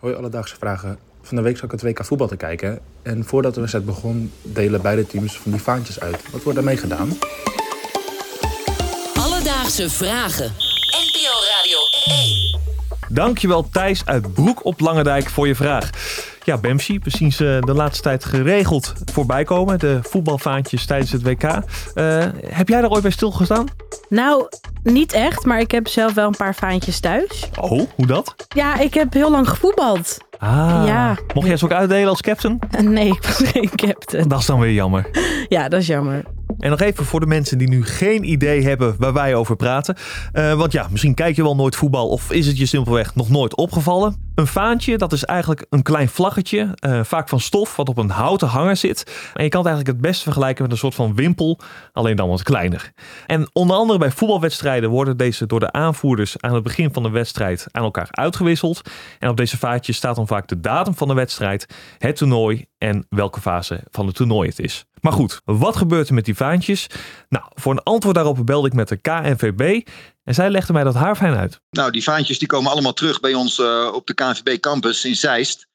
Hoi Alledaagse Vragen. Van de week zat ik het WK voetbal te kijken. En voordat de wedstrijd begon, delen beide teams van die vaantjes uit. Wat wordt daarmee gedaan? Alledaagse Vragen. NPO Radio 1. Dankjewel Thijs uit Broek op Langendijk voor je vraag. Ja, Bemsi, we zien ze de laatste tijd geregeld voorbij komen. De voetbalvaantjes tijdens het WK. Eh, heb jij daar ooit bij stilgestaan? Nou, niet echt, maar ik heb zelf wel een paar vaantjes thuis. Oh, hoe dat? Ja, ik heb heel lang gevoetbald. Ah, Ja. mocht jij ze ook uitdelen als captain? Eh, Nee, ik was geen captain. Dat is dan weer jammer. Ja, dat is jammer. En nog even voor de mensen die nu geen idee hebben waar wij over praten. Eh, want ja, misschien kijk je wel nooit voetbal of is het je simpelweg nog nooit opgevallen. Een vaantje, dat is eigenlijk een klein vlaggetje, eh, vaak van stof, wat op een houten hanger zit. En je kan het eigenlijk het best vergelijken met een soort van wimpel, alleen dan wat kleiner. En onder andere bij voetbalwedstrijden worden deze door de aanvoerders aan het begin van de wedstrijd aan elkaar uitgewisseld. En op deze vaatjes staat dan vaak de datum van de wedstrijd, het toernooi en welke fase van het toernooi het is. Maar goed, wat gebeurt er met die vaantjes? Nou, voor een antwoord daarop belde ik met de KNVB en zij legde mij dat haar fijn uit. Nou, die vaantjes die komen allemaal terug bij ons eh, op de KNVB campus in Zeist.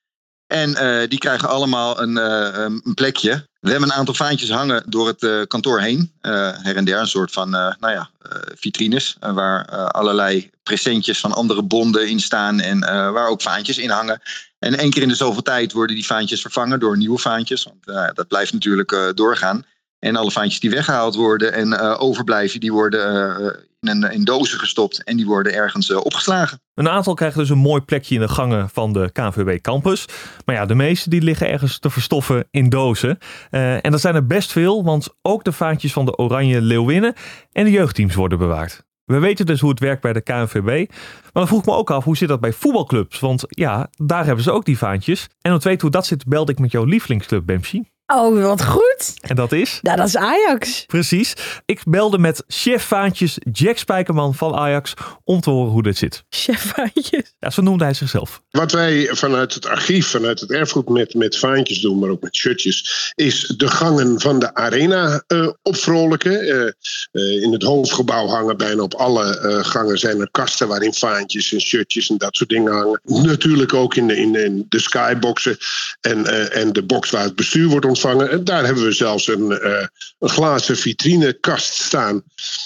En eh, die krijgen allemaal een, eh, een plekje. We hebben een aantal vaantjes hangen door het eh, kantoor heen. eh, her en der, een soort van eh, nou ja, vitrines. waar allerlei presentjes van andere bonden in staan. En waar ook vaantjes in hangen. En één keer in de zoveel tijd worden die vaantjes vervangen door nieuwe vaantjes. Want dat blijft natuurlijk doorgaan. En alle vaantjes die weggehaald worden en eh, overblijven, die worden eh, in, een, in dozen gestopt. En die worden ergens eh, opgeslagen. Een aantal krijgen dus een mooi plekje in de gangen van de KNVB campus. Maar ja, de meeste die liggen ergens te verstoffen in dozen. En dat zijn er best veel, want ook de vaantjes van de Oranje Leeuwinnen en de jeugdteams worden bewaard. We weten dus hoe het werkt bij de KNVB. Maar dan vroeg ik me ook af, hoe zit dat bij voetbalclubs? Want ja, daar hebben ze ook die vaantjes. En om te weten hoe dat zit, belde ik met jouw lievelingsclub, Bemsi. Oh, wat goed. En dat is? Nou, dat is Ajax. Precies. Ik belde met chef vaantjes Jack Spijkerman van Ajax om te horen hoe dit zit. Chef vaantjes. Ja, zo noemde hij zichzelf. Wat wij vanuit het archief, vanuit het erfgoed met, met vaantjes doen, maar ook met shirtjes, is de gangen van de arena eh opvrolijken. Eh, eh, in het hoofdgebouw hangen bijna op alle eh, gangen zijn er kasten waarin vaantjes en shirtjes en dat soort dingen hangen. Natuurlijk ook in de, in de, in de skyboxen en, eh, en de box waar het bestuur wordt daar hebben we zelfs een, eh, een glazen vitrinekast staan.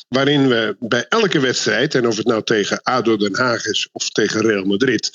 Waarin we bij elke wedstrijd, en of het nou tegen ADO Den Haag is of tegen Real Madrid,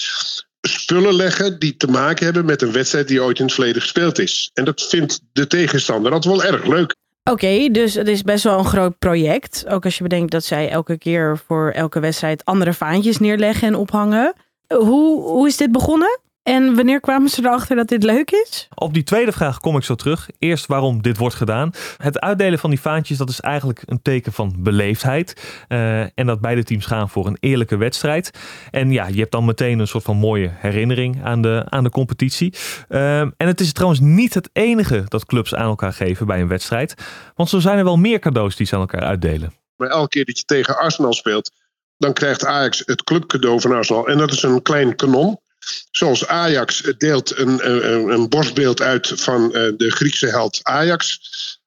spullen leggen die te maken hebben met een wedstrijd die ooit in het verleden gespeeld is. En dat vindt de tegenstander altijd wel erg leuk. Oké, dus het is best wel een groot project. Ook als je bedenkt dat zij elke keer voor elke wedstrijd andere vaantjes neerleggen en ophangen. Hoe, hoe is dit begonnen? En wanneer kwamen ze erachter dat dit leuk is? Op die tweede vraag kom ik zo terug. Eerst waarom dit wordt gedaan. Het uitdelen van die vaantjes, dat is eigenlijk een teken van beleefdheid. Eh, en dat beide teams gaan voor een eerlijke wedstrijd. En ja, je hebt dan meteen een soort van mooie herinnering aan de, aan de competitie. Eh, en het is trouwens niet het enige dat clubs aan elkaar geven bij een wedstrijd. Want zo zijn er wel meer cadeaus die ze aan elkaar uitdelen. Maar elke keer dat je tegen Arsenal speelt, dan krijgt Ajax het clubcadeau van Arsenal. En dat is een klein kanon. Zoals Ajax deelt een, een, een borstbeeld uit van eh, de Griekse held Ajax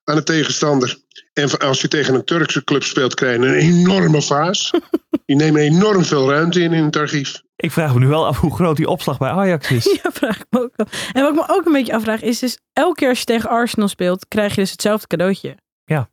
aan de tegenstander. En als je tegen een Turkse club speelt, krijg je een enorme vaas. Die nemen enorm veel ruimte in in het archief. Ik vraag me nu wel af hoe groot die opslag bij Ajax is. Ja, vraag ik me ook wel. En wat ik me ook een beetje afvraag is dus... elke keer als je tegen Arsenal speelt, krijg je dus hetzelfde cadeautje. Ja.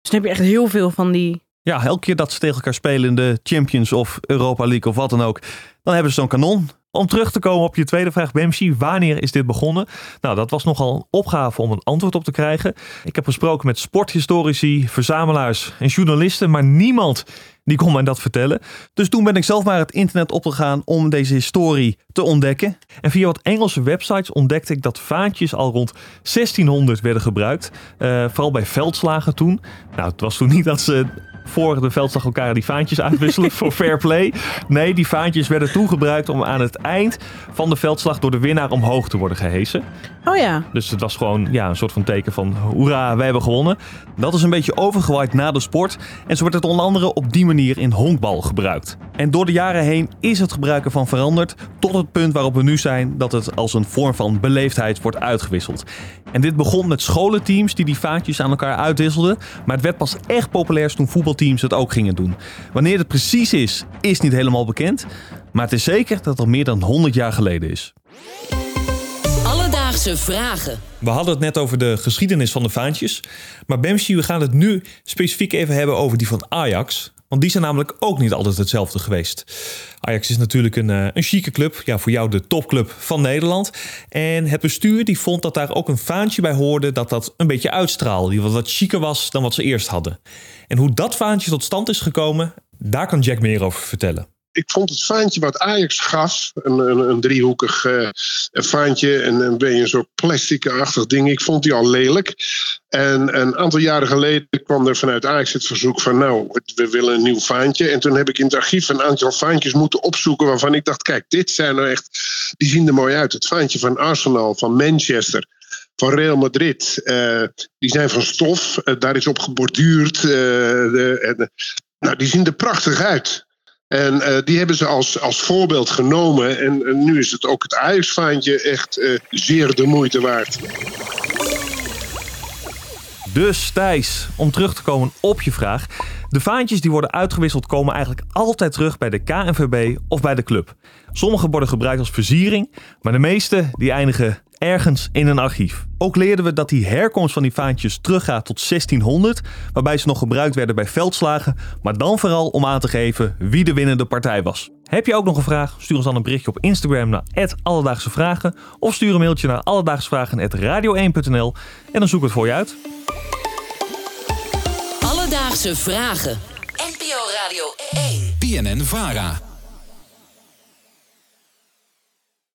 Dus dan heb je echt heel veel van die... Ja, elke keer dat ze tegen elkaar spelen in de Champions of Europa League of wat dan ook, dan hebben ze zo'n kanon. Om terug te komen op je tweede vraag, Bemsi, wanneer is dit begonnen? Nou, dat was nogal een opgave om een antwoord op te krijgen. Ik heb gesproken met sporthistorici, verzamelaars en journalisten, maar niemand die kon mij dat vertellen. Dus toen ben ik zelf maar het internet opgegaan om deze historie te ontdekken. En via wat Engelse websites ontdekte ik dat vaantjes al rond 1600 werden gebruikt. Eh, vooral bij veldslagen toen. Nou, het was toen niet dat ze voor de veldslag elkaar die vaantjes uitwisselen voor fair play. Nee, die vaantjes werden toen gebruikt om aan het eind van de veldslag door de winnaar omhoog te worden gehesen. Oh ja, Dus het was gewoon ja, een soort van teken van hoera, wij hebben gewonnen. Dat is een beetje overgewaaid na de sport. En zo wordt het onder andere op die manier in honkbal gebruikt. En door de jaren heen is het gebruik ervan veranderd tot het punt waarop we nu zijn dat het als een vorm van beleefdheid wordt uitgewisseld. En dit begon met scholenteams die die vaantjes aan elkaar uitwisselden. Maar het werd pas echt populair toen voetbalteams het ook gingen doen. Wanneer het precies is, is niet helemaal bekend. Maar het is zeker dat het al meer dan 100 jaar geleden is. Alledaagse vragen. We hadden het net over de geschiedenis van de vaantjes. Maar Bemsi, we gaan het nu specifiek even hebben over die van Ajax. Want die zijn namelijk ook niet altijd hetzelfde geweest. Ajax is natuurlijk een, eh, een chique club. Ja, voor jou de topclub van Nederland. En het bestuur die vond dat daar ook een vaantje bij hoorde... dat dat een beetje uitstraalde. Die wat, wat chiquer was dan wat ze eerst hadden. En hoe dat vaantje tot stand is gekomen... daar kan Jack meer over vertellen ik vond het vaantje wat Ajax gaf, een, een, een driehoekig uh, vaantje en een beetje soort plastic-achtig ding, ik vond die al lelijk. En een aantal jaren geleden kwam er vanuit Ajax het verzoek van nou, we willen een nieuw vaantje. En toen heb ik in het archief een aantal vaantjes moeten opzoeken waarvan ik dacht, kijk, dit zijn er echt, die zien er mooi uit. Het vaantje van Arsenal, van Manchester, van Real Madrid. Uh, die zijn van stof, uh, daar is op geborduurd. De, nou, die zien er prachtig uit. En uh, die hebben ze als, als voorbeeld genomen. En, nu is het ook het Ajax-vaantje echt uh, zeer de moeite waard. Dus Thijs, om terug te komen op je vraag. De vaantjes die worden uitgewisseld komen eigenlijk altijd terug bij de KNVB of bij de club. Sommige worden gebruikt als versiering, maar de meeste die eindigen ergens in een archief. Ook leerden we dat die herkomst van die vaantjes teruggaat tot 1600, waarbij ze nog gebruikt werden bij veldslagen, maar dan vooral om aan te geven wie de winnende partij was. Heb je ook nog een vraag? Stuur ons dan een berichtje op Instagram naar Alledaagse Vragen of stuur een mailtje naar alledaagsvragen.radio1.nl en dan zoek ik het voor je uit. Alledaagse Vragen. NPO Radio 1. PNN Vara.